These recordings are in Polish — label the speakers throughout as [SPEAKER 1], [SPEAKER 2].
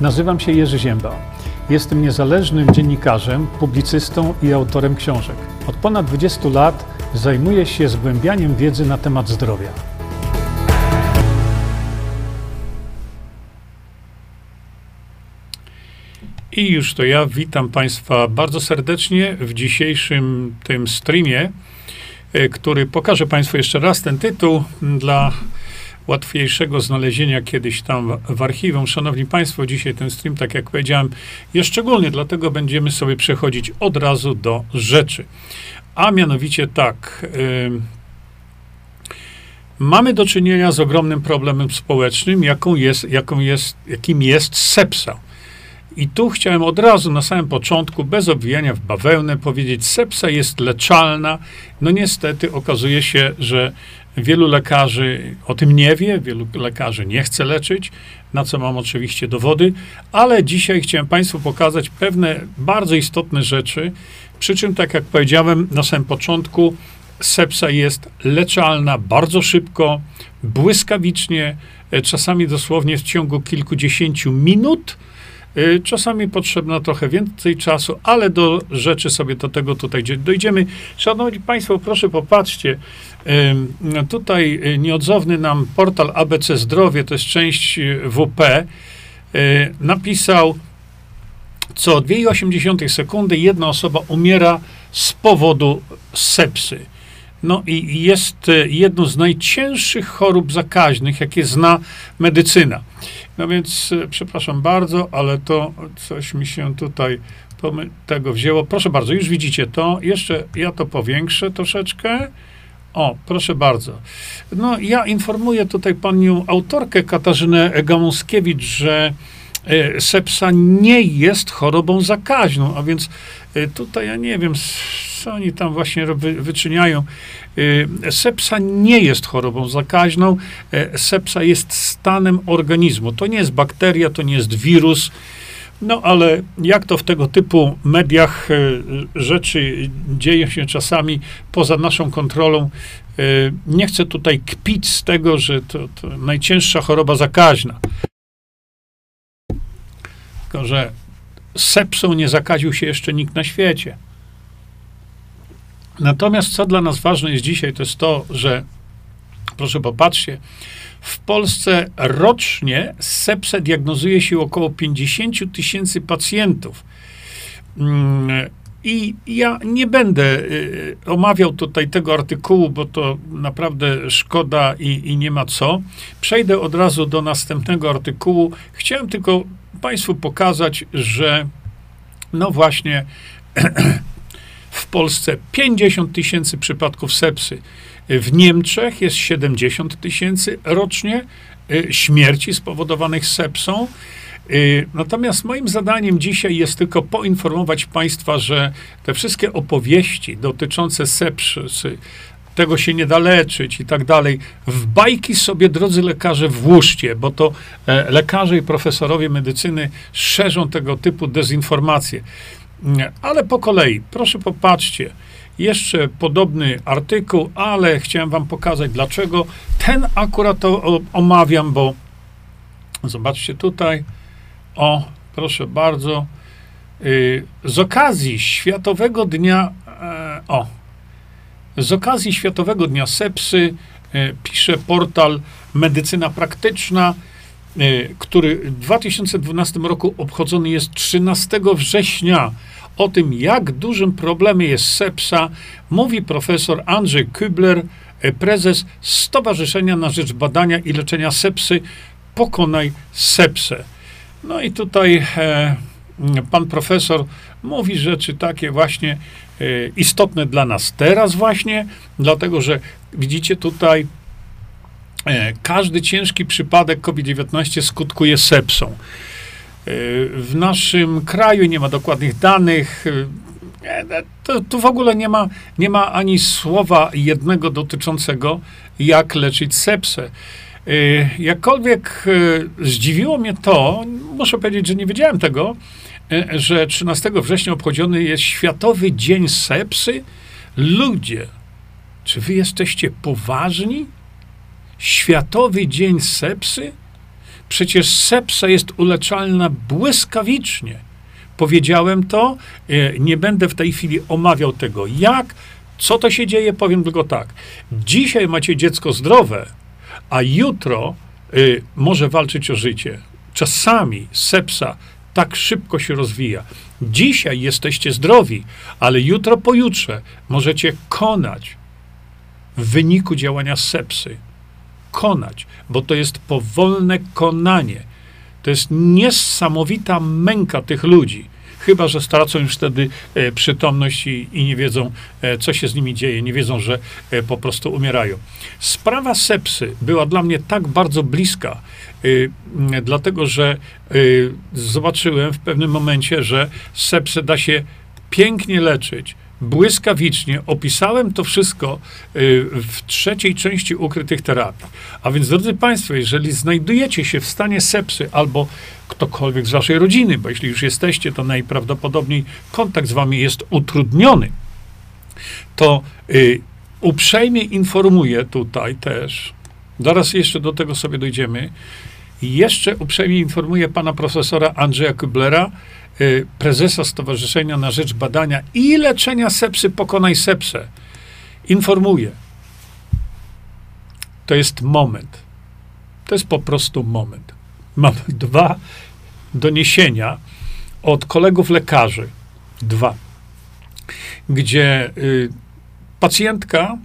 [SPEAKER 1] Nazywam się Jerzy Ziemba. Jestem niezależnym dziennikarzem, publicystą i autorem książek. Od ponad 20 lat zajmuję się zgłębianiem wiedzy na temat zdrowia. I już to ja witam Państwa bardzo serdecznie w dzisiejszym tym streamie, e, który pokażę Państwu jeszcze raz ten tytuł dla łatwiejszego znalezienia kiedyś tam w archiwum. Szanowni Państwo, dzisiaj ten stream, tak jak powiedziałem, jest szczególny, dlatego będziemy sobie przechodzić od razu do rzeczy. A mianowicie tak. Mamy do czynienia z ogromnym problemem społecznym, jaką jest, jaką jest, jakim jest sepsa. I tu chciałem od razu na samym początku, bez obwijania w bawełnę, powiedzieć, sepsa jest leczalna. No niestety okazuje się, że wielu lekarzy o tym nie wie, wielu lekarzy nie chce leczyć, na co mam oczywiście dowody, ale dzisiaj chciałem Państwu pokazać pewne bardzo istotne rzeczy, przy czym, tak jak powiedziałem na samym początku, sepsa jest leczalna bardzo szybko, błyskawicznie, e, czasami dosłownie w ciągu kilkudziesięciu minut, czasami potrzebna trochę więcej czasu, ale do rzeczy sobie do tego tutaj dojdziemy. Szanowni Państwo, proszę popatrzcie. Tutaj y, nieodzowny nam portal ABC Zdrowie, to jest część y, WP, napisał, co 2,8 sekundy jedna osoba umiera z powodu sepsy. No i jest jedną z najcięższych chorób zakaźnych, jakie zna medycyna. No więc, e, przepraszam bardzo, ale to coś mi się tutaj tego wzięło. Proszę bardzo, już widzicie to. Jeszcze ja to powiększę troszeczkę. O, proszę bardzo. No, ja informuję tutaj panią autorkę Katarzynę Gamuskiewicz, że e, sepsa nie jest chorobą zakaźną, a więc e, tutaj ja nie wiem, co oni tam właśnie wyczyniają. Y, sepsa nie jest chorobą zakaźną. E, sepsa jest stanem organizmu. To nie jest bakteria, to nie jest wirus. No ale jak to w tego typu mediach e, rzeczy dzieją się czasami poza naszą kontrolą, e, nie chcę tutaj kpić z tego, że to, to najcięższa choroba zakaźna. Tylko, że sepsą nie zakaził się jeszcze nikt na świecie. Natomiast co dla nas ważne jest dzisiaj, to jest to, że proszę popatrzcie, w Polsce rocznie sepsę diagnozuje się około 50 tysięcy pacjentów. Mm, I ja nie będę y, omawiał tutaj tego artykułu, bo to naprawdę szkoda i, i nie ma co. Przejdę od razu do następnego artykułu. Chciałem tylko Państwu pokazać, że no właśnie w Polsce 50 tysięcy przypadków sepsy. W Niemczech jest 70 tysięcy rocznie y, śmierci spowodowanych sepsą. Y, natomiast moim zadaniem dzisiaj jest tylko poinformować Państwa, że te wszystkie opowieści dotyczące sepsy, tego się nie da leczyć i tak dalej, w bajki sobie, drodzy lekarze, włóżcie, bo to e, lekarze i profesorowie medycyny szerzą tego typu dezinformacje. Ale po kolei, proszę popatrzcie, jeszcze podobny artykuł, ale chciałem wam pokazać dlaczego. Ten akurat to omawiam, bo zobaczcie tutaj. O, proszę bardzo. Y, z okazji Światowego Dnia, e, o, z okazji Światowego Dnia Sepsy e, pisze portal Medycyna Praktyczna, E, który w 2012 roku obchodzony jest 13 września. O tym, jak dużym problemem jest sepsa, mówi profesor Andrzej Kübler, e, prezes Stowarzyszenia na Rzecz Badania i Leczenia Sepsy Pokonaj Sepsę. No i tutaj e, pan profesor mówi rzeczy takie właśnie istotne dla nas teraz właśnie, dlatego że widzicie tutaj E, każdy ciężki przypadek COVID-19 skutkuje sepsą. E, w naszym kraju nie ma dokładnych danych. Tu w ogóle nie ma, nie ma ani słowa jednego dotyczącego, jak leczyć sepsę. Jakkolwiek zdziwiło mnie to, muszę powiedzieć, że nie wiedziałem tego, że 13 września obchodzony jest Światowy Dzień Sepsy. Ludzie, czy wy jesteście poważni? Światowy Dzień Sepsy? Przecież sepsa jest uleczalna błyskawicznie. Powiedziałem to, e, nie będę w tej chwili omawiał tego, jak, co to się dzieje, powiem tylko tak. Dzisiaj macie dziecko zdrowe, a jutro y, może walczyć o życie. Czasami sepsa tak szybko się rozwija. Dzisiaj jesteście zdrowi, ale jutro, pojutrze możecie konać w wyniku działania sepsy. Konać, bo to jest powolne konanie. To jest niesamowita męka tych ludzi. Chyba, że stracą już wtedy e, przytomność i, i, nie wiedzą, e, co się z nimi dzieje, nie wiedzą, że e, po prostu umierają. Sprawa sepsy była dla mnie tak bardzo bliska, dlatego że zobaczyłem w pewnym momencie, że sepsę da się pięknie leczyć błyskawicznie opisałem to wszystko y, w trzeciej części ukrytych terapii. A więc, drodzy Państwo, jeżeli znajdujecie się w stanie sepsy albo ktokolwiek z Waszej rodziny, bo jeśli już jesteście, to najprawdopodobniej kontakt z Wami jest utrudniony, to y, uprzejmie informuję tutaj też, zaraz jeszcze do tego sobie dojdziemy, jeszcze uprzejmie informuję pana profesora Andrzeja Kublera, Y, prezesa Stowarzyszenia na Rzecz Badania i Leczenia Sepsy Pokonaj Sepsę informuje. To jest moment. To jest po prostu moment. Mam dwa doniesienia od kolegów lekarzy. Dwa. Gdzie y, pacjentka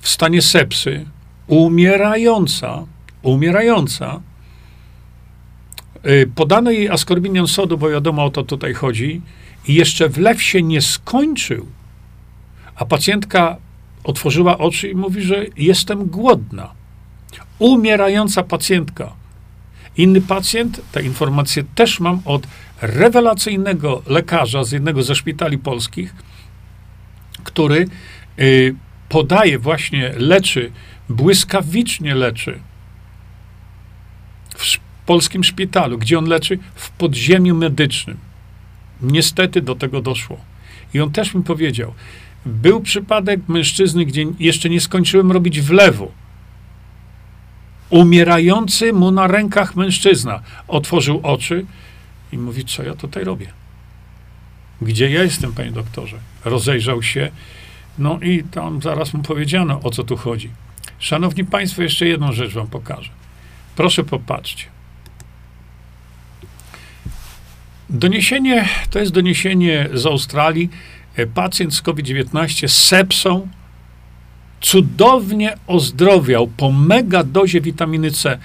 [SPEAKER 1] w stanie sepsy, umierająca, umierająca, podano jej askorbinian sodu, bo wiadomo o to tutaj chodzi, i jeszcze wlew się nie skończył, a pacjentka otworzyła oczy i mówi, że jestem głodna. Umierająca pacjentka. Inny pacjent, te informacje też mam od rewelacyjnego lekarza z jednego ze szpitali polskich, który y, podaje właśnie, leczy, błyskawicznie leczy polskim szpitalu, gdzie on leczy w podziemiu medycznym. Niestety do tego doszło. I on też mi powiedział, był przypadek mężczyzny, gdzie jeszcze nie skończyłem robić wlewu. Umierający mu na rękach mężczyzna otworzył oczy i mówi: Co ja tutaj robię? Gdzie ja jestem, panie doktorze? Rozejrzał się, no i tam zaraz mu powiedziano, o co tu chodzi. Szanowni Państwo, jeszcze jedną rzecz Wam pokażę. Proszę popatrzcie. Doniesienie, to jest doniesienie z Australii. E, pacjent z COVID-19 z sepsą cudownie ozdrowiał po megadozie witaminy C.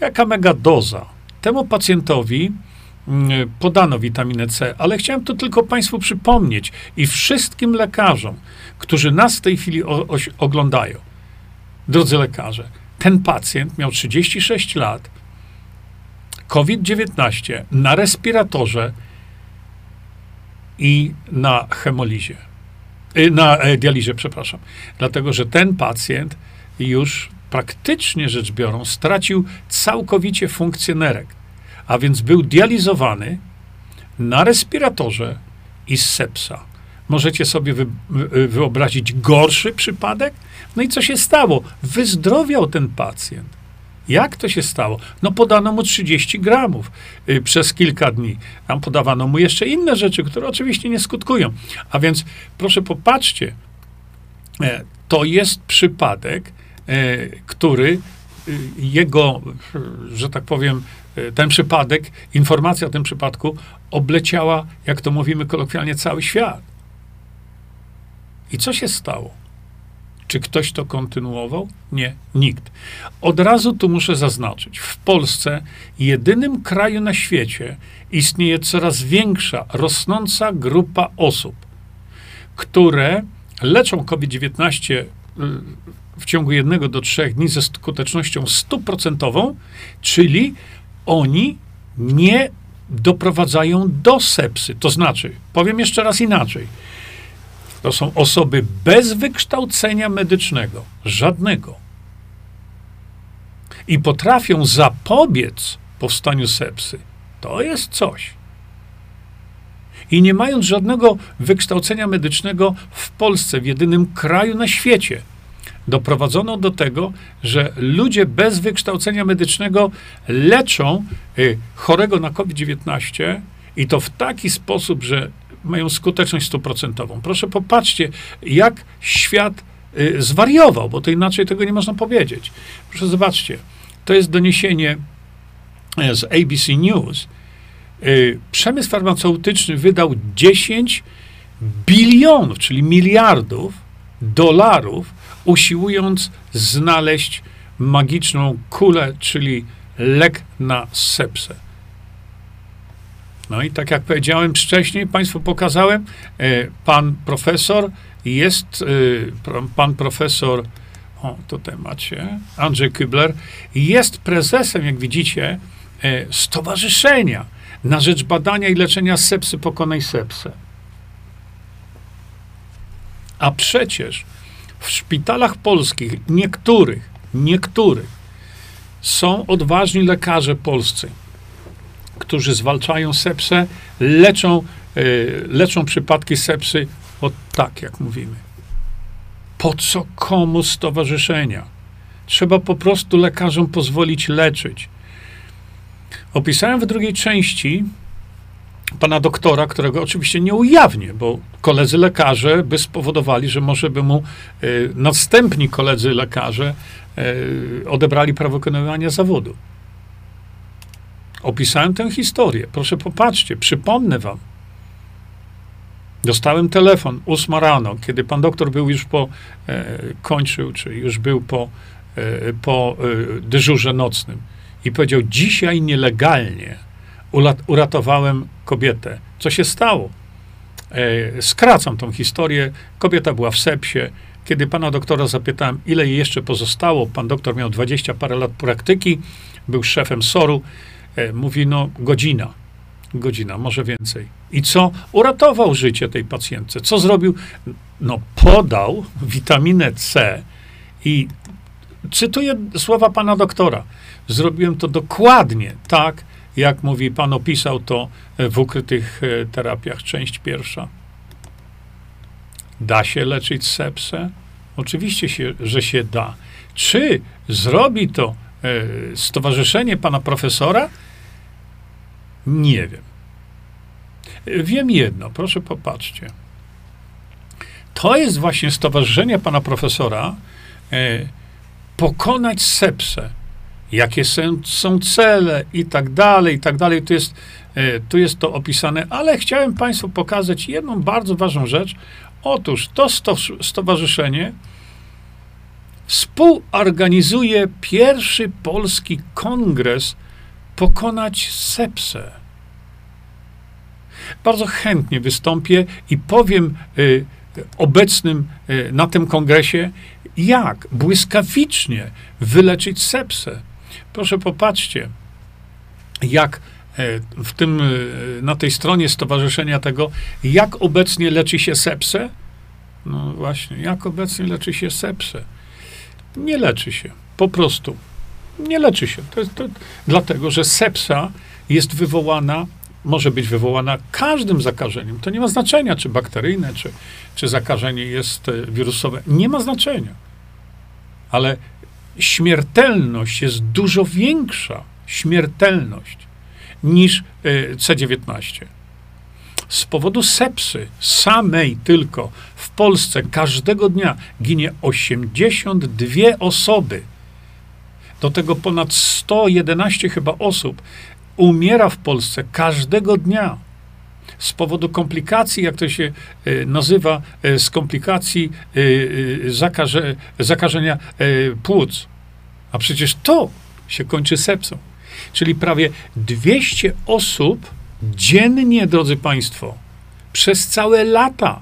[SPEAKER 1] Jaka megadoza? Temu pacjentowi mm, podano witaminę C, ale chciałem to tylko Państwu przypomnieć i wszystkim lekarzom, którzy nas w tej chwili oglądają. Drodzy lekarze, ten pacjent miał 36 lat, COVID-19 na respiratorze i na hemolizie. Y, na e, dializie, przepraszam. Dlatego, że ten pacjent już praktycznie rzecz biorąc stracił całkowicie funkcję nerek. A więc był dializowany na respiratorze i z sepsa. Możecie sobie wy, wyobrazić gorszy przypadek? No i co się stało? Wyzdrowiał ten pacjent. Jak to się stało? No podano mu 30 gramów y, przez kilka dni. Tam podawano mu jeszcze inne rzeczy, które oczywiście nie skutkują. A więc proszę popatrzcie, e, to jest przypadek, e, który y, jego, że tak powiem, e, ten przypadek, informacja o tym przypadku obleciała, jak to mówimy kolokwialnie, cały świat. I co się stało? Czy ktoś to kontynuował? Nie, nikt. Od razu tu muszę zaznaczyć, w Polsce, jedynym kraju na świecie, istnieje coraz większa, rosnąca grupa osób, które leczą COVID-19 y, w ciągu jednego do trzech dni ze skutecznością stuprocentową, czyli oni nie doprowadzają do sepsy. To znaczy, powiem jeszcze raz inaczej to są osoby bez wykształcenia medycznego, żadnego. I potrafią zapobiec powstaniu sepsy. To jest coś. I nie mając żadnego wykształcenia medycznego w Polsce, w jedynym kraju na świecie, doprowadzono do tego, że ludzie bez wykształcenia medycznego leczą y, chorego na COVID-19 i to w taki sposób, że mają skuteczność stuprocentową. Proszę popatrzcie, jak świat y, zwariował, bo to inaczej tego nie można powiedzieć. Proszę zobaczcie, to jest doniesienie e, z ABC News. Y, przemysł farmaceutyczny wydał 10 bilionów, czyli miliardów dolarów, usiłując znaleźć magiczną kulę, czyli lek na sepsę. No i tak jak powiedziałem wcześniej, Państwu pokazałem, e, pan profesor jest, e, pan profesor, o tutaj macie, Andrzej Kybler, jest prezesem, jak widzicie, e, Stowarzyszenia na rzecz badania i leczenia sepsy Pokonaj Sepsę. A przecież w szpitalach polskich, niektórych, niektórych, są odważni lekarze polscy, którzy zwalczają sepsę, leczą, yy, leczą przypadki sepsy, o tak jak mówimy. Po co komu stowarzyszenia? Trzeba po prostu lekarzom pozwolić leczyć. Opisałem w drugiej części pana doktora, którego oczywiście nie ujawnię, bo koledzy lekarze by spowodowali, że może by mu y, następni koledzy lekarze y, odebrali prawo wykonywania zawodu. Opisałem tę historię. Proszę popatrzcie, przypomnę wam. Dostałem telefon 8 rano, kiedy pan doktor był już po, e, kończył, czy już był po, e, po e, dyżurze nocnym i powiedział, dzisiaj nielegalnie uratowałem kobietę. Co się stało? E, skracam tą historię. Kobieta była w sepsie. Kiedy pana doktora zapytałem, ile jej jeszcze pozostało, pan doktor miał 20 parę lat praktyki, był szefem SOR-u. E, mówi, no, godzina. Godzina, może więcej. I co? Uratował życie tej pacjentce. Co zrobił? No, podał witaminę C i cytuję słowa pana doktora. Zrobiłem to dokładnie tak, jak mówi pan, opisał to w ukrytych e, terapiach, część pierwsza. Da się leczyć sepsę? Oczywiście, się, że się da. Czy zrobi to e, stowarzyszenie pana profesora? Nie wiem. Wiem jedno, proszę popatrzcie. To jest właśnie stowarzyszenie pana profesora e, pokonać sepsę jakie są, są cele i tak dalej, i tak dalej. Tu jest, e, tu jest to opisane, ale chciałem Państwu pokazać jedną bardzo ważną rzecz. Otóż to stowarzyszenie współorganizuje pierwszy polski kongres Pokonać sepsę. Bardzo chętnie wystąpię i powiem y, obecnym y, na tym kongresie, jak błyskawicznie wyleczyć sepsę. Proszę popatrzcie, jak e, w tym, e, na tej stronie stowarzyszenia tego, jak obecnie leczy się sepsę? No właśnie, jak obecnie leczy się sepsę? Nie leczy się, po prostu. Nie leczy się. To to, dlatego, że sepsa jest wywołana, może być wywołana każdym zakażeniem. To nie ma znaczenia, czy bakteryjne, czy, czy zakażenie jest e, wirusowe. Nie ma znaczenia. Ale śmiertelność jest dużo większa, śmiertelność, niż e, C19. Z powodu sepsy samej tylko w Polsce każdego dnia ginie 82 osoby. Do tego ponad 111 chyba osób umiera w Polsce każdego dnia z powodu komplikacji, jak to się e, nazywa, e, z komplikacji e, zakaże, zakażenia płuc. A przecież to się kończy sepsą. Czyli prawie 200 osób dziennie, drodzy Państwo, przez całe lata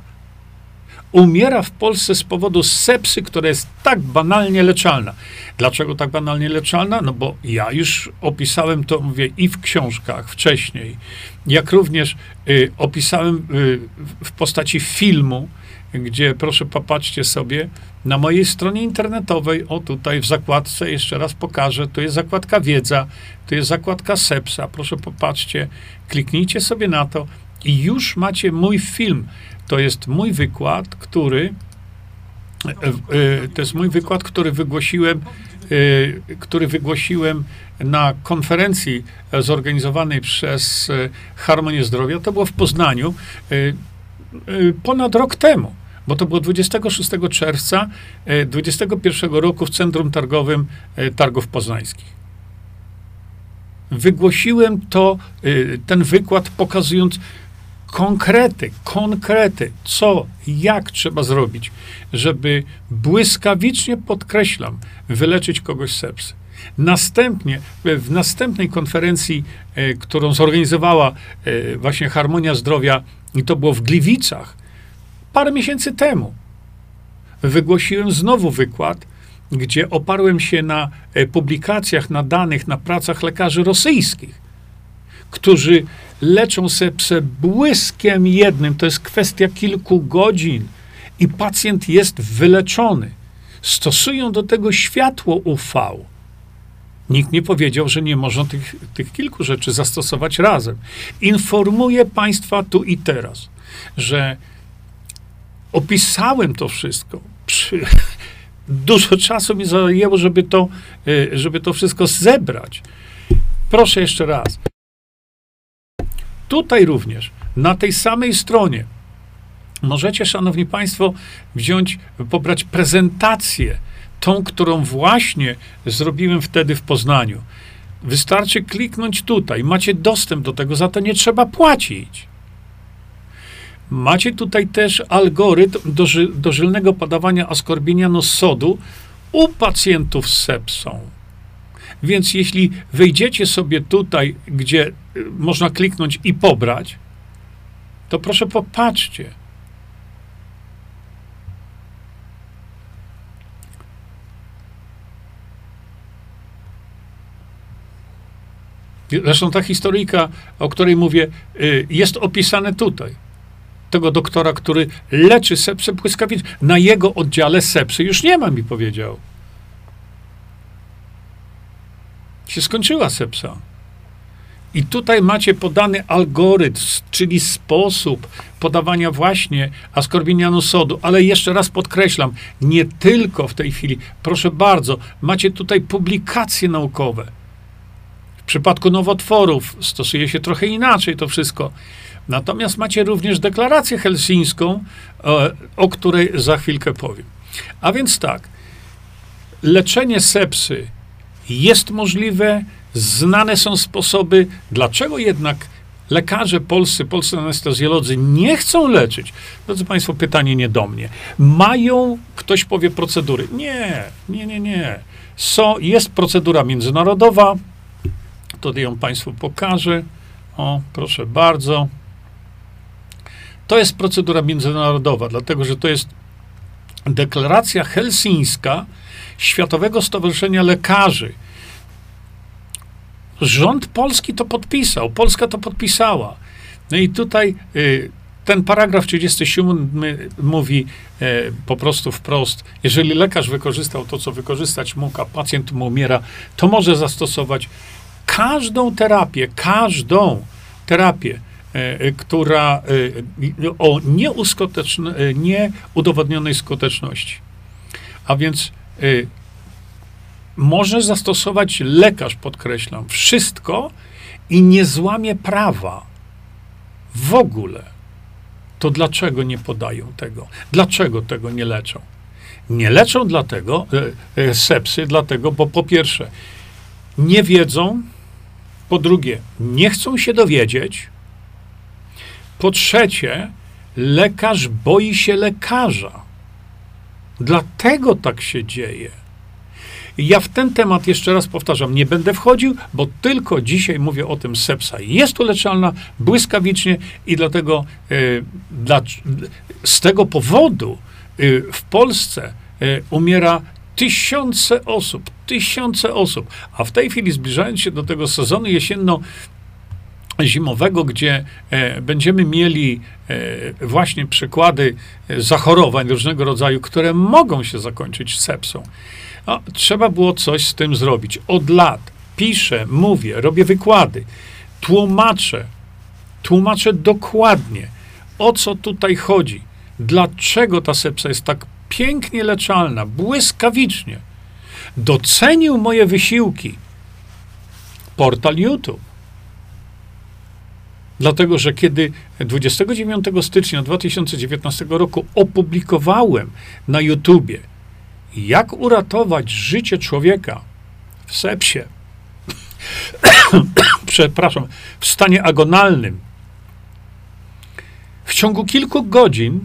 [SPEAKER 1] umiera w Polsce z powodu sepsy, która jest tak banalnie leczalna. Dlaczego tak banalnie leczalna? No bo ja już opisałem to, mówię, i w książkach wcześniej, jak również y, opisałem y, w postaci filmu, gdzie proszę popatrzcie sobie na mojej stronie internetowej, o tutaj w zakładce, jeszcze raz pokażę, tu jest zakładka wiedza, tu jest zakładka sepsa, proszę popatrzcie, kliknijcie sobie na to i już macie mój film. To jest mój wykład, który To jest mój wykład, który wygłosiłem, który wygłosiłem na konferencji zorganizowanej przez Harmonię Zdrowia. To było w Poznaniu ponad rok temu bo to było 26 czerwca 2021 roku w Centrum Targowym Targów Poznańskich. Wygłosiłem to, ten wykład, pokazując konkrety, konkrety, co, jak trzeba zrobić, żeby błyskawicznie, podkreślam, wyleczyć kogoś z sepsy. Następnie, w następnej konferencji, e, którą zorganizowała e, właśnie Harmonia Zdrowia, i to było w Gliwicach, parę miesięcy temu, wygłosiłem znowu wykład, gdzie oparłem się na e, publikacjach, na danych, na pracach lekarzy rosyjskich, którzy leczą sepsę błyskiem jednym. To jest kwestia kilku godzin i pacjent jest wyleczony. Stosują do tego światło UV. Nikt nie powiedział, że nie można tych, tych kilku rzeczy zastosować razem. Informuję Państwa tu i teraz, że opisałem to wszystko. Przy, dużo czasu mi zajęło, żeby to, e, żeby to wszystko zebrać. Proszę jeszcze raz. Tutaj również, na tej samej stronie, możecie, szanowni państwo, wziąć, pobrać prezentację, tą, którą właśnie zrobiłem wtedy w Poznaniu. Wystarczy kliknąć tutaj, macie dostęp do tego, za to nie trzeba płacić. Macie tutaj też algorytm doży, dożylnego podawania askorbinianu sodu u pacjentów z sepsą. Więc jeśli wejdziecie sobie tutaj, gdzie można kliknąć i pobrać, to proszę popatrzcie. Zresztą ta historyjka, o której mówię, y, jest opisane tutaj. Tego doktora, który leczy sepsę błyskawicznie. Na jego oddziale sepsy już nie ma, mi powiedział. się skończyła sepsa. I tutaj macie podany algorytm, czyli sposób podawania właśnie askorbinianu sodu, ale jeszcze raz podkreślam, nie tylko w tej chwili. Proszę bardzo, macie tutaj publikacje naukowe. W przypadku nowotworów stosuje się trochę inaczej to wszystko. Natomiast macie również deklarację helsińską, o, o której za chwilkę powiem. A więc tak, leczenie sepsy jest możliwe, znane są sposoby. Dlaczego jednak lekarze polscy, polscy anestezjolodzy nie chcą leczyć? Drodzy Państwo, pytanie nie do mnie. Mają, ktoś powie, procedury. Nie, nie, nie, nie. So, jest procedura międzynarodowa, to ją Państwu pokażę. O, proszę bardzo. To jest procedura międzynarodowa, dlatego że to jest deklaracja helsińska, Światowego Stowarzyszenia Lekarzy. Rząd polski to podpisał, Polska to podpisała. No i tutaj y, ten paragraf 37 mówi y, po prostu wprost, jeżeli lekarz wykorzystał to, co wykorzystać mógł, a pacjent mu umiera, to może zastosować każdą terapię, każdą terapię, y, która o nieudowodnionej skuteczności. A więc może zastosować lekarz, podkreślam, wszystko i nie złamie prawa. W ogóle. To dlaczego nie podają tego? Dlaczego tego nie leczą? Nie leczą dlatego, e, e, sepsy, dlatego, bo po pierwsze, nie wiedzą, po drugie, nie chcą się dowiedzieć, po trzecie, lekarz boi się lekarza. Dlatego tak się dzieje. Ja w ten temat jeszcze raz powtarzam, nie będę wchodził, bo tylko dzisiaj mówię o tym sepsa. Jest uleczalna błyskawicznie i dlatego y, dla, z tego powodu y, w Polsce y, umiera tysiące osób, tysiące osób, a w tej chwili zbliżając się do tego sezonu jesienno zimowego, gdzie e, będziemy mieli e, właśnie przykłady e, zachorowań różnego rodzaju, które mogą się zakończyć sepsą. No, trzeba było coś z tym zrobić. Od lat piszę, mówię, robię wykłady, tłumaczę, tłumaczę dokładnie, o co tutaj chodzi. Dlaczego ta sepsa jest tak pięknie leczalna, błyskawicznie. Docenił moje wysiłki. Portal YouTube. Dlatego, że kiedy 29 stycznia 2019 roku opublikowałem na YouTubie, jak uratować życie człowieka w sepsie, przepraszam, w stanie agonalnym, w ciągu kilku godzin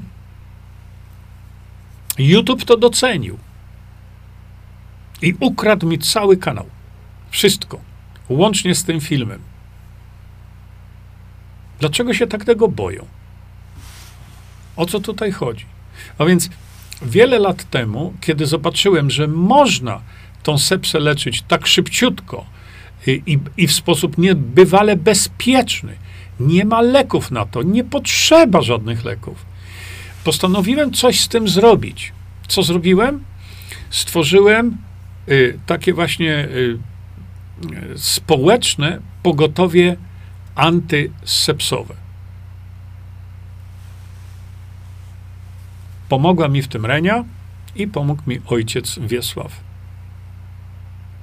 [SPEAKER 1] YouTube to docenił i ukradł mi cały kanał. Wszystko, łącznie z tym filmem. Dlaczego się tak tego boją? O co tutaj chodzi? A więc wiele lat temu, kiedy zobaczyłem, że można tą sepsę leczyć tak szybciutko i, i, i w sposób niebywale bezpieczny, nie ma leków na to, nie potrzeba żadnych leków. Postanowiłem coś z tym zrobić. Co zrobiłem? Stworzyłem y, takie właśnie y, społeczne pogotowie antysepsowe. Pomogła mi w tym Renia i pomógł mi ojciec Wiesław.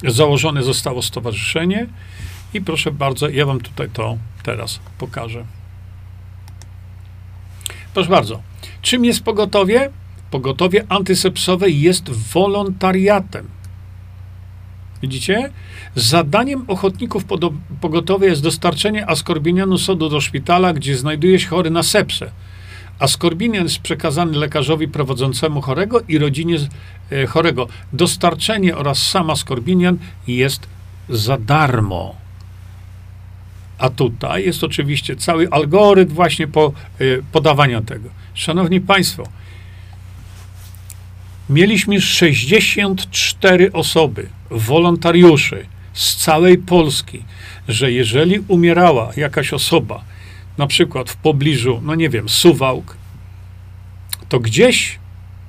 [SPEAKER 1] Założone zostało stowarzyszenie i proszę bardzo, ja wam tutaj to teraz pokażę. Proszę bardzo, czym jest pogotowie? Pogotowie antysepsowe jest wolontariatem. Widzicie? Zadaniem ochotników pogotowia jest dostarczenie askorbinianu sodu do szpitala, gdzie znajduje się chory na sepsę. Askorbinian jest przekazany lekarzowi prowadzącemu chorego i rodzinie e, chorego. Dostarczenie oraz sam askorbinian jest za darmo. A tutaj jest oczywiście cały algorytm właśnie po, y, podawania tego. Szanowni Państwo, mieliśmy 64 osoby, wolontariuszy z całej Polski, że jeżeli umierała jakaś osoba, na przykład w pobliżu, no nie wiem, Suwałk, to gdzieś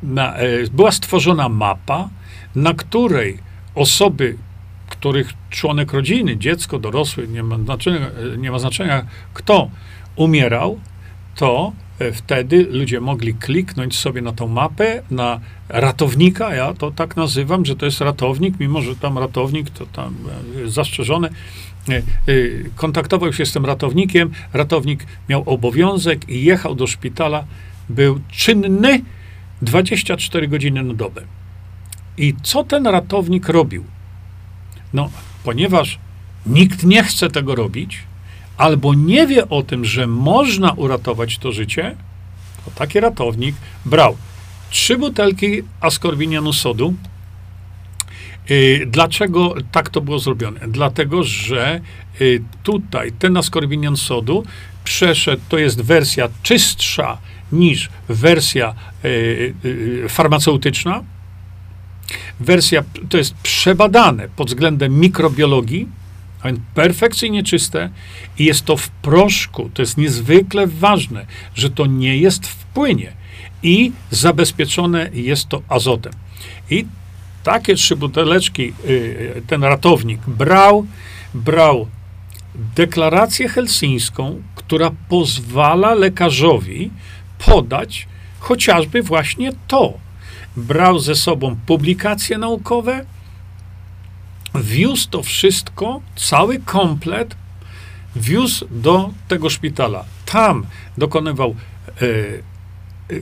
[SPEAKER 1] na, y, była stworzona mapa, na której osoby których członek rodziny, dziecko, dorosły, nie ma znaczenia, nie ma znaczenia kto umierał, to e, wtedy ludzie mogli kliknąć sobie na tą mapę, na ratownika, ja to tak nazywam, że to jest ratownik, mimo że tam ratownik to tam e, zastrzeżone, e, kontaktował się z tym ratownikiem, ratownik miał obowiązek i jechał do szpitala, był czynny 24 godziny na dobę. I co ten ratownik robił? No, ponieważ nikt nie chce tego robić, albo nie wie o tym, że można uratować to życie, to taki ratownik brał trzy butelki askorbinianu sodu. Y, dlaczego tak to było zrobione? Dlatego, że y, tutaj ten askorbinian sodu przeszedł, to jest wersja czystsza niż wersja y, farmaceutyczna, wersja, to jest przebadane pod względem mikrobiologii, a więc perfekcyjnie czyste i jest to w proszku. To jest niezwykle ważne, że to nie jest w płynie i zabezpieczone jest to azotem. I takie trzy buteleczki y, ten ratownik brał, brał deklarację helsińską, która pozwala lekarzowi podać chociażby właśnie to, brał ze sobą publikacje naukowe, wiózł to wszystko, cały komplet, wiózł do tego szpitala. Tam dokonywał, e, e,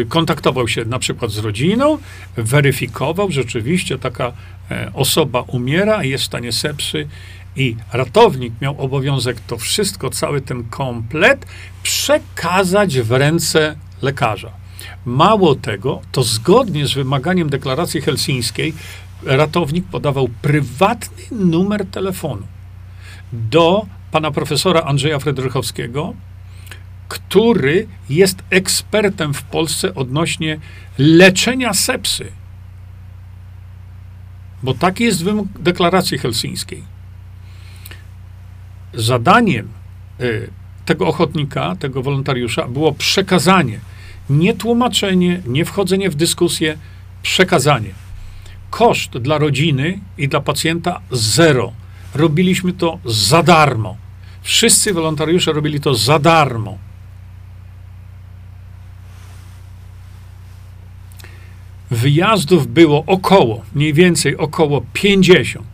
[SPEAKER 1] e, kontaktował się na przykład z rodziną, weryfikował, rzeczywiście taka osoba umiera jest w stanie sepsy i ratownik miał obowiązek to wszystko, cały ten komplet przekazać w ręce lekarza. Mało tego, to zgodnie z wymaganiem deklaracji helsińskiej, ratownik podawał prywatny numer telefonu do pana profesora Andrzeja Fredrychowskiego, który jest ekspertem w Polsce odnośnie leczenia sepsy. Bo taki jest wymóg deklaracji helsińskiej. Zadaniem y, tego ochotnika, tego wolontariusza było przekazanie nie tłumaczenie, nie wchodzenie w dyskusję, przekazanie. Koszt dla rodziny i dla pacjenta zero. Robiliśmy to za darmo. Wszyscy wolontariusze robili to za darmo. wyjazdów było około, mniej więcej około 50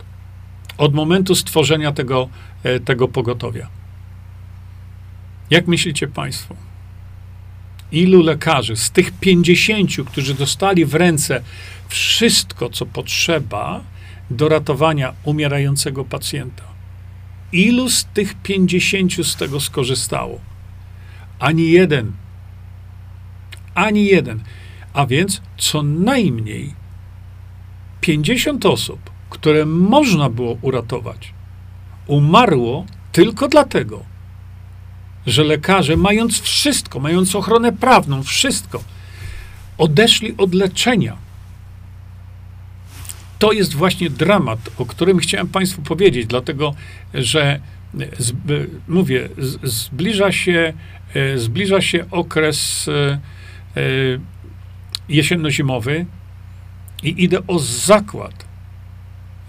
[SPEAKER 1] od momentu stworzenia tego, e, tego pogotowia. Jak myślicie Państwo? Ilu lekarzy z tych 50, którzy dostali w ręce wszystko, co potrzeba do ratowania umierającego pacjenta, ilu z tych 50 z tego skorzystało? Ani jeden. Ani jeden. A więc co najmniej 50 osób, które można było uratować, umarło tylko dlatego, że lekarze, mając wszystko, mając ochronę prawną, wszystko, odeszli od leczenia. To jest właśnie dramat, o którym chciałem Państwu powiedzieć, dlatego że z, mówię, z, zbliża, się, e, zbliża się okres e, e, jesienno-zimowy i idę o zakład,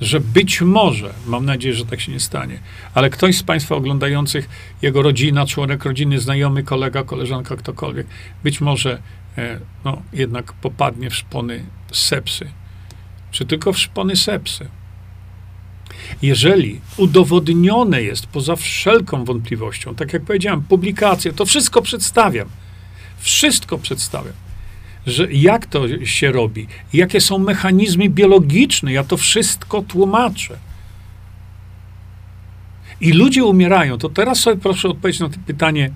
[SPEAKER 1] że być może, mam nadzieję, że tak się nie stanie, ale ktoś z Państwa oglądających, jego rodzina, członek rodziny, znajomy, kolega, koleżanka, ktokolwiek, być może e, no, jednak popadnie w szpony sepsy. Czy tylko w szpony sepsy. Jeżeli udowodnione jest poza wszelką wątpliwością, tak jak powiedziałem, publikacje, to wszystko przedstawiam. Wszystko przedstawiam że jak to się robi, jakie są mechanizmy biologiczne, ja to wszystko tłumaczę. I ludzie umierają, to teraz sobie proszę odpowiedzieć na to pytanie,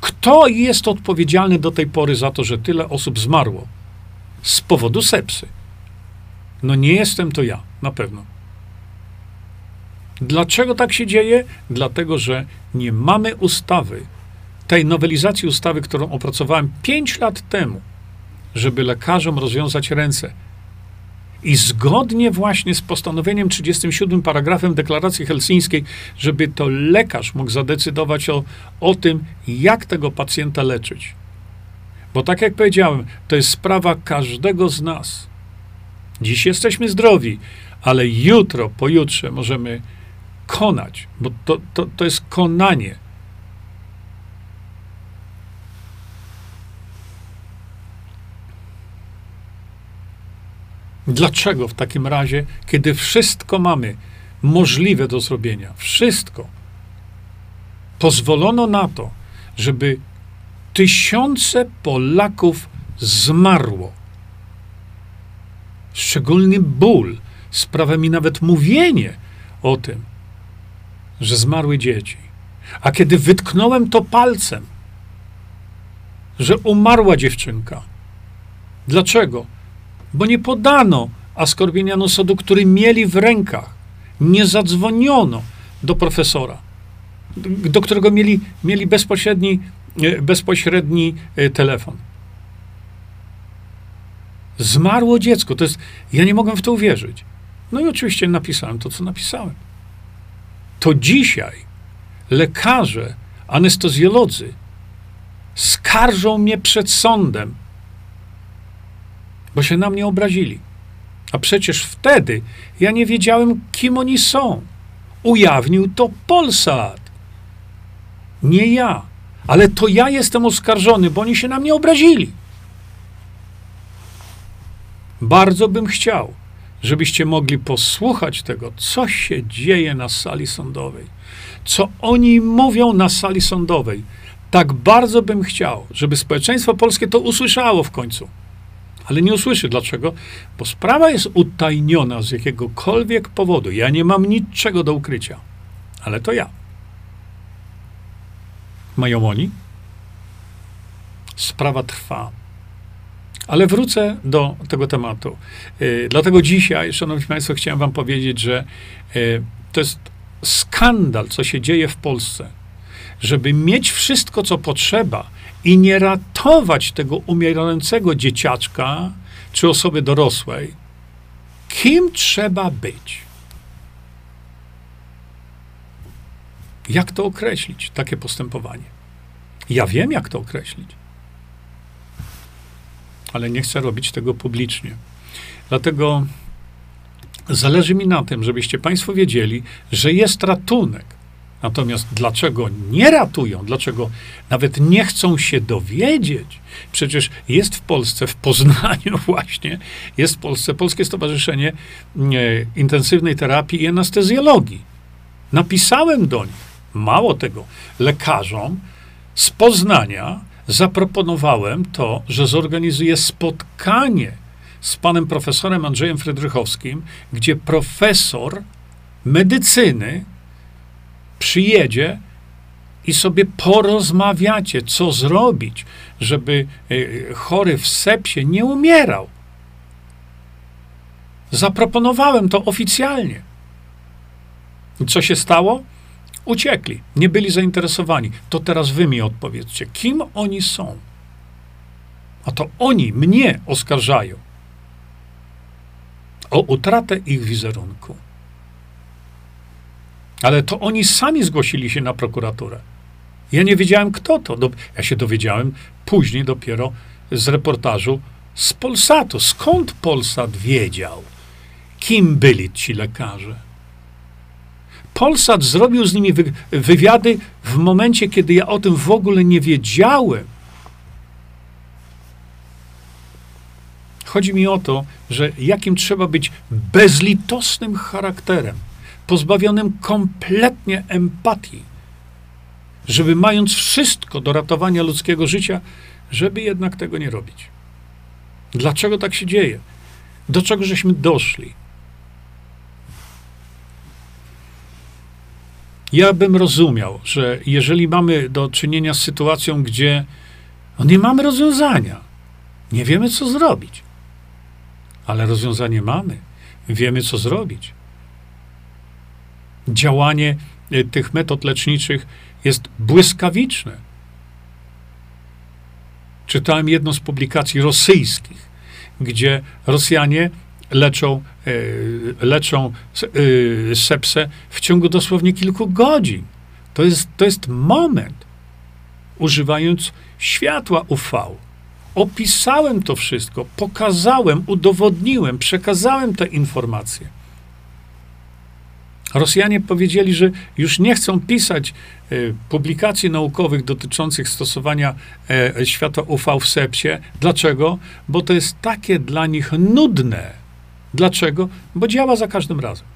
[SPEAKER 1] kto jest odpowiedzialny do tej pory za to, że tyle osób zmarło z powodu sepsy? No nie jestem to ja, na pewno. Dlaczego tak się dzieje? Dlatego, że nie mamy ustawy, tej nowelizacji ustawy, którą opracowałem 5 lat temu żeby lekarzom rozwiązać ręce. I zgodnie właśnie z postanowieniem 37 paragrafem deklaracji helsińskiej, żeby to lekarz mógł zadecydować o, o tym, jak tego pacjenta leczyć. Bo tak jak powiedziałem, to jest sprawa każdego z nas. Dziś jesteśmy zdrowi, ale jutro, pojutrze możemy konać, bo to, to, to jest konanie. Dlaczego w takim razie, kiedy wszystko mamy możliwe do zrobienia, wszystko, pozwolono na to, żeby tysiące Polaków zmarło? Szczególny ból sprawia mi nawet mówienie o tym, że zmarły dzieci. A kiedy wytknąłem to palcem, że umarła dziewczynka, dlaczego? Bo nie podano askorbienianu sodu, który mieli w rękach. Nie zadzwoniono do profesora, do którego mieli, mieli bezpośredni, e, bezpośredni e, telefon. Zmarło dziecko. To jest, ja nie mogłem w to uwierzyć. No i oczywiście napisałem to, co napisałem. To dzisiaj lekarze, anestezjolodzy skarżą mnie przed sądem bo się na mnie obrazili. A przecież wtedy ja nie wiedziałem, kim oni są. Ujawnił to Polsat. Nie ja. Ale to ja jestem oskarżony, bo oni się na mnie obrazili. Bardzo bym chciał, żebyście mogli posłuchać tego, co się dzieje na sali sądowej. Co oni mówią na sali sądowej. Tak bardzo bym chciał, żeby społeczeństwo polskie to usłyszało w końcu ale nie usłyszy. Dlaczego? Bo sprawa jest utajniona z jakiegokolwiek powodu. Ja nie mam niczego do ukrycia, ale to ja. Mają oni? Sprawa trwa. Ale wrócę do tego tematu. Yy, dlatego dzisiaj, Szanowni Państwo, chciałem Wam powiedzieć, że yy, to jest skandal, co się dzieje w Polsce. Żeby mieć wszystko, co potrzeba, i nie ratować tego umierającego dzieciaczka czy osoby dorosłej, kim trzeba być? Jak to określić, takie postępowanie? Ja wiem, jak to określić, ale nie chcę robić tego publicznie. Dlatego zależy mi na tym, żebyście Państwo wiedzieli, że jest ratunek. Natomiast dlaczego nie ratują, dlaczego nawet nie chcą się dowiedzieć? Przecież jest w Polsce, w Poznaniu właśnie, jest w Polsce Polskie Stowarzyszenie nie, Intensywnej Terapii i Anestezjologii. Napisałem do nich, mało tego, lekarzom z Poznania zaproponowałem to, że zorganizuję spotkanie z panem profesorem Andrzejem Frydrychowskim, gdzie profesor medycyny przyjedzie i sobie porozmawiacie, co zrobić, żeby e, chory w sepsie nie umierał. Zaproponowałem to oficjalnie. Co się stało? Uciekli, nie byli zainteresowani. To teraz wy mi odpowiedzcie, kim oni są? A to oni mnie oskarżają o utratę ich wizerunku. Ale to oni sami zgłosili się na prokuraturę. Ja nie wiedziałem, kto to. Ja się dowiedziałem później dopiero z reportażu z Polsatu. Skąd Polsat wiedział, kim byli ci lekarze? Polsat zrobił z nimi wy wywiady w momencie, kiedy ja o tym w ogóle nie wiedziałem. Chodzi mi o to, że jakim trzeba być bezlitosnym charakterem, pozbawionym kompletnie empatii, żeby mając wszystko do ratowania ludzkiego życia, żeby jednak tego nie robić. Dlaczego tak się dzieje? Do czego żeśmy doszli? Ja bym rozumiał, że jeżeli mamy do czynienia z sytuacją, gdzie no nie mamy rozwiązania, nie wiemy, co zrobić, ale rozwiązanie mamy, wiemy, co zrobić. Działanie e, tych metod leczniczych jest błyskawiczne. Czytałem jedną z publikacji rosyjskich, gdzie Rosjanie leczą, e, leczą e, sepsę w ciągu dosłownie kilku godzin. To jest, to jest moment, używając światła UV. Opisałem to wszystko, pokazałem, udowodniłem, przekazałem te informacje. Rosjanie powiedzieli, że już nie chcą pisać e, publikacji naukowych dotyczących stosowania e, światła UV w sepsie. Dlaczego? Bo to jest takie dla nich nudne. Dlaczego? Bo działa za każdym razem.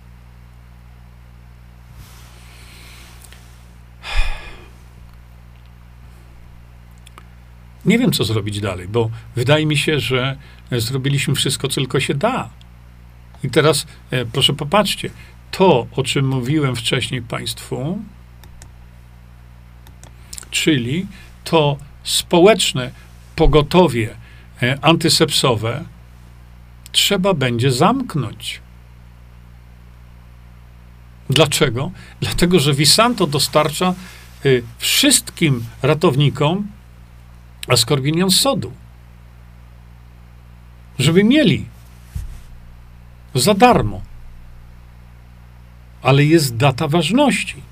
[SPEAKER 1] Nie wiem, co zrobić dalej, bo wydaje mi się, że zrobiliśmy wszystko, co tylko się da. I teraz, e, proszę popatrzcie, to, o czym mówiłem wcześniej Państwu, czyli to społeczne pogotowie e, antysepsowe, trzeba będzie zamknąć. Dlaczego? Dlatego, że Visanto dostarcza y, wszystkim ratownikom askorbinian sodu. Żeby mieli za darmo ale jest data ważności.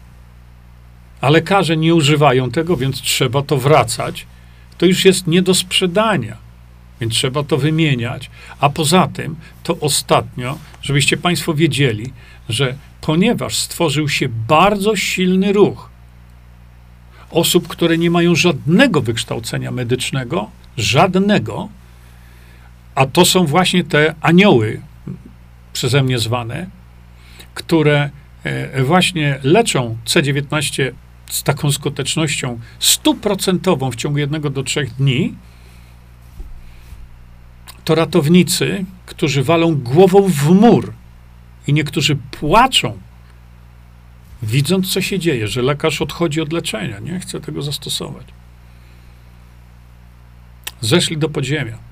[SPEAKER 1] A lekarze nie używają tego, więc trzeba to wracać. To już jest nie do sprzedania, więc trzeba to wymieniać. A poza tym, to ostatnio, żebyście Państwo wiedzieli, że ponieważ stworzył się bardzo silny ruch osób, które nie mają żadnego wykształcenia medycznego, żadnego, a to są właśnie te anioły, przeze mnie zwane, które właśnie leczą C19 z taką skutecznością stuprocentową w ciągu jednego do trzech dni, to ratownicy, którzy walą głową w mur i niektórzy płaczą, widząc, co się dzieje, że lekarz odchodzi od leczenia, nie chce tego zastosować. Zeszli do podziemia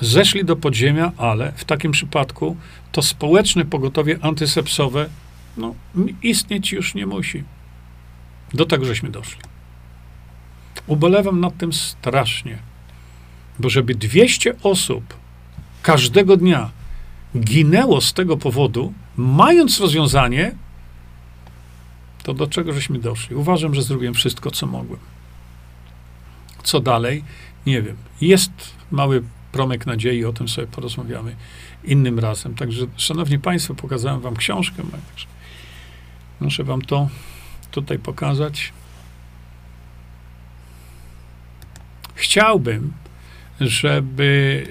[SPEAKER 1] zeszli do podziemia, ale w takim przypadku to społeczne pogotowie antysepsowe no, istnieć już nie musi. Do tego żeśmy doszli. Ubolewam nad tym strasznie, bo żeby 200 osób każdego dnia ginęło z tego powodu, mając rozwiązanie, to do czego żeśmy doszli? Uważam, że zrobiłem wszystko, co mogłem. Co dalej? Nie wiem. Jest mały promyk nadziei, o tym sobie porozmawiamy innym razem. Także, szanowni państwo, pokazałem wam książkę. Muszę wam to tutaj pokazać. Chciałbym, żeby,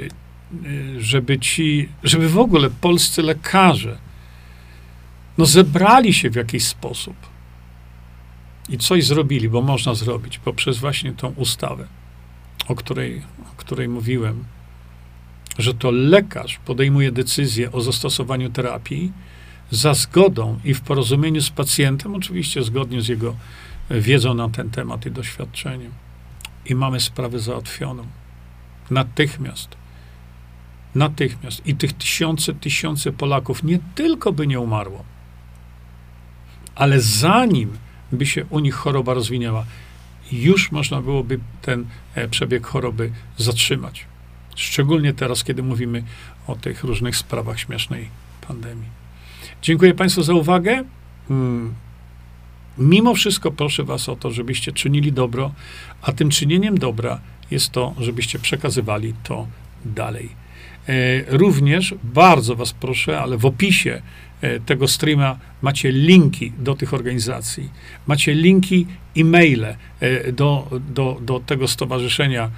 [SPEAKER 1] żeby ci, żeby w ogóle polscy lekarze no zebrali się w jakiś sposób i coś zrobili, bo można zrobić poprzez właśnie tą ustawę, o której, o której mówiłem, że to lekarz podejmuje decyzję o zastosowaniu terapii za zgodą i w porozumieniu z pacjentem, oczywiście zgodnie z jego wiedzą na ten temat i doświadczeniem. I mamy sprawę załatwioną. Natychmiast. Natychmiast. I tych tysiące, tysiące Polaków nie tylko by nie umarło, ale zanim by się u nich choroba rozwinęła, już można byłoby ten e, przebieg choroby zatrzymać. Szczególnie teraz, kiedy mówimy o tych różnych sprawach śmiesznej pandemii. Dziękuję Państwu za uwagę. Hmm. Mimo wszystko proszę Was o to, żebyście czynili dobro, a tym czynieniem dobra jest to, żebyście przekazywali to dalej. E, również bardzo Was proszę, ale w opisie tego streama macie linki do tych organizacji, macie linki, e-maile e, do, do, do tego stowarzyszenia,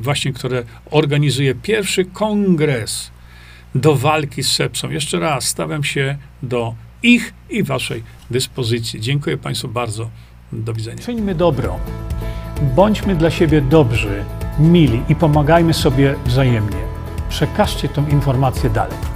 [SPEAKER 1] właśnie, które organizuje pierwszy kongres do walki z sepsą. Jeszcze raz stawiam się do ich i waszej dyspozycji. Dziękuję Państwu bardzo. Do widzenia. Czyńmy dobro. Bądźmy dla siebie dobrzy, mili i pomagajmy sobie wzajemnie. Przekażcie tę informację dalej.